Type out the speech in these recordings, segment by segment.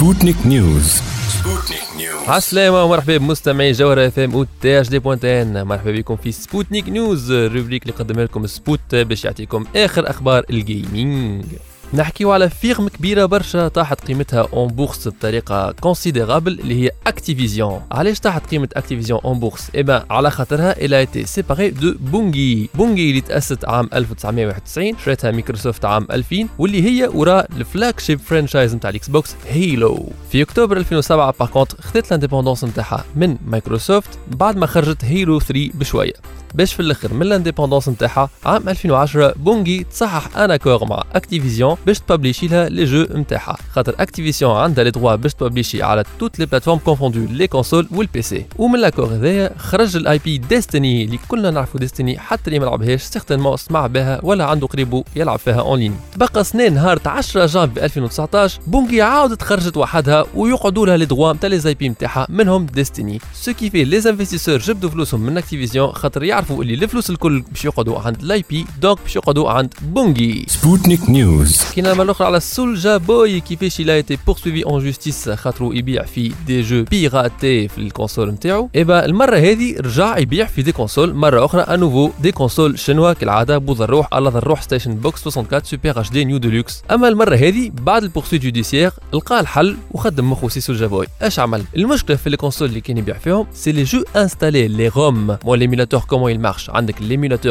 Sputnik News Sputnik News عسلامة ومرحبا بمستمعي جوهرة FM THD point tn مرحبا بكم في Sputnik News rubrique اللي قدم لكم سبوت باش يعطيكم اخر أخبار ال gaming نحكيو على firme كبيرة برشا طاحت قيمتها en bourse بطريقة considérable اللي هي Activision علاش طاحت قيمة Activision en bourse اي على خاطرها elle a été séparée de Bungie Bungie اللي تأسست عام 1991 شريتها مايكروسوفت عام 2000 واللي هي وراء ال flagship franchise نتاع ال Xbox Halo في أكتوبر 2007 par contre خذت l'indépendance نتاعها من مايكروسوفت بعد ما خرجت Halo 3 بشوية. باش في الآخر من l'indépendance نتاعها عام 2010 Bungie تصحح un accord مع Activision باش تبابليشي لها les jeux نتاعها خاطر Activision عندها les droits باش تبابليشي على toutes les plateformes confondues les consoles وال PC ومن ال accord هذايا خرج ال IP Destiny اللي كلنا نعرفوا Destiny حتى اللي ما لعبهاش certainement سمع بها ولا عنده قريبو يلعب فيها en ligne تبقى سنين نهار 10 جانفي 2019 Bungie عاودت خرجت وحدها ويقعدوا لها les droits نتاع les IP نتاعها منهم Destiny ce qui fait les investisseurs جبدوا فلوسهم من Activision خاطر يعرفوا اللي الفلوس الكل باش يقعدوا عند l'IP donc باش يقعدوا عند Bungie Sputnik News كينا الآخر على Soulja Boy كيفاش il a été poursuivi en justice خاطرو يبيع في des جو بيراتي في الكونسول نتاعو ايبا المره هذه رجع يبيع في دي كونسول مره أخرى انوفو دي كونسول شنوا كالعاده بوذ الروح على الروح ستيشن بوكس 64 سوبر اتش دي نيو ديلوكس اما المره هذه بعد البورسويت جوديسيير لقى الحل وخدم مخو سي سولجا بوي اش عمل المشكلة في الكونسول اللي كان يبيع فيهم سي لي جو انستالي لي روم مو ليميلاتور كومون يل مارش عندك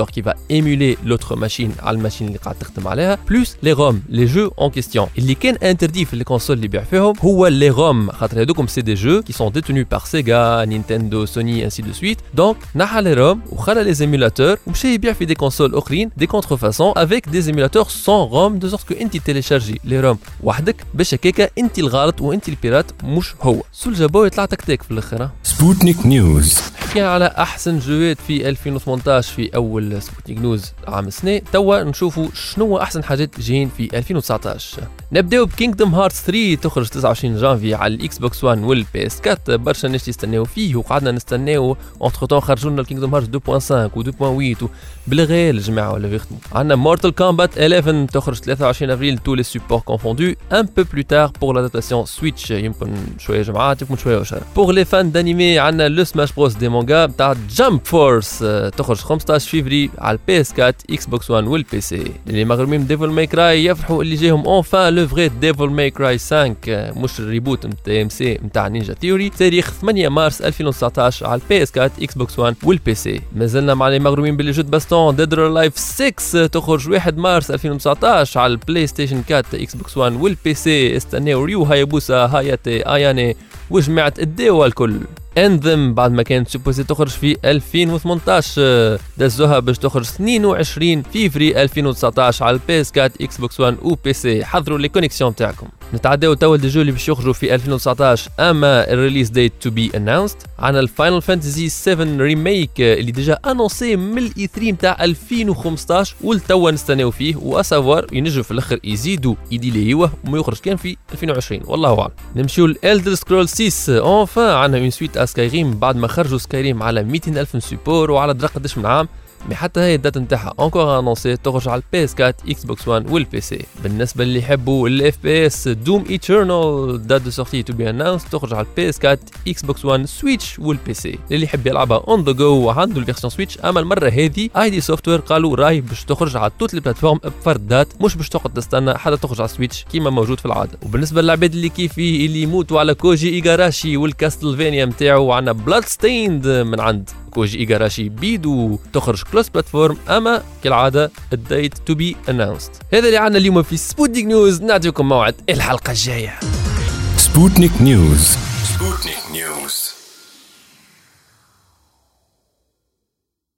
qui va émuler l'autre machine à la machine اللي قاعد تخدم عليها plus les ROM. les jeux en question اللي كان interdit في les consoles اللي بيع فيهم هو les ROM خاطر هذوكم c'est des jeux qui sont détenus par Sega, Nintendo, Sony ainsi de suite donc نحى les ROM وخلى les émulateurs ومشى يبيع في des consoles اخرين des contrefaçons avec des émulateurs sans ROM de sorte que انت تيليشارجي les ROM وحدك باش هكاكا انت الغلط وانت البيرات مش هو سول جابو يطلع تكتيك في الاخر سبوتنيك نيوز حكينا على أحسن جوات في 2018 في أول سبوتنيك نيوز عام السنة توا نشوفوا شنو أحسن حاجات جايين في 2019 نبدأو ب Kingdom Hearts 3 تخرج 29 جانفي على ال Xbox 1 وال PS 4 برشا ناس يستناو فيه وقعدنا نستناو. entre-temps خرجوا لنا ال Kingdom Hearts 2.5 و 2.8 بالغير الجماعة ولا بيخدموا عندنا Mortal Kombat 11 تخرج 23 أفريل tous les supports confondus un peu plus tard pour l'adaptation Switch يمكن شوية جماعات يمكن شوية وشر pour les fans d'animés عندنا le Smash Bros des mangas تاع Jump Force تخرج 15 فيفري على ال PS 4 Xbox 1 وال PC اللي مغرومين Devil May Cry يفرحوا اللي جاهم enfin le vrai Devil May Cry 5 مش ال reboot نتاع ام سي نتاع Ninja Theory تاريخ 8 مارس 2019 على ال PS 4 Xbox 1 وال PC مازلنا مع اللي مغرومين ب les jeux baston Dead or Alive 6 تخرج 1 مارس 2019 على ال PlayStation 4 Xbox 1 وال PC استناو Ryu Hayabusa Hayate Ayane وجماعه ال DOA الكل انذم بعد ما كانت supposé تخرج في 2018 دزوها باش تخرج 22 فيفري 2019 على ال PS 4 Xbox 1 و PC. حضروا لي connexion تاعكم. نتعداو توا jeux اللي باش يخرجوا في 2019 أما ال release date to be announced عندنا ال Final Fantasy 7 Remake اللي déjà annoncé من ال E3 نتاع 2015 ولتوا نستناو فيه و à savoir ينجم في الأخر يزيدوا يديليوه وما يخرج كان في 2020 والله أعلم. نمشيو ل Elder Scrolls 6 enfin عندنا une suite Skyrim بعد ما خرجوا Skyrim على 200 ألف supports وعلى درا قداش من عام. mais حتى هي ال date نتاعها encore annoncée تخرج على ال PS 4 Xbox 1 وال PC بالنسبة اللي يحبوا ال FPS Doom Eternal date de sortie to be announced تخرج على ال PS 4 Xbox 1 Switch وال PC اللي يحب يلعبها on the go وعنده ال version Switch أما المرة هذه id Software قالوا راهي باش تخرج على toutes ال plateformes بفرد date مش باش تقعد تستنى حتى تخرج على ال Switch كيما موجود في العادة. وبالنسبة للعباد اللي كيفي اللي يموتوا على Koji Igarashi وال Castlevania نتاعو عندنا Bloodstained من عند Koji Igarashi بيدو تخرج cross platform أما كالعادة ال date to be announced هذا اللي عندنا اليوم في سبوتنيك نيوز نعطيكم موعد الحلقة الجاية. سبوتنيك نيوز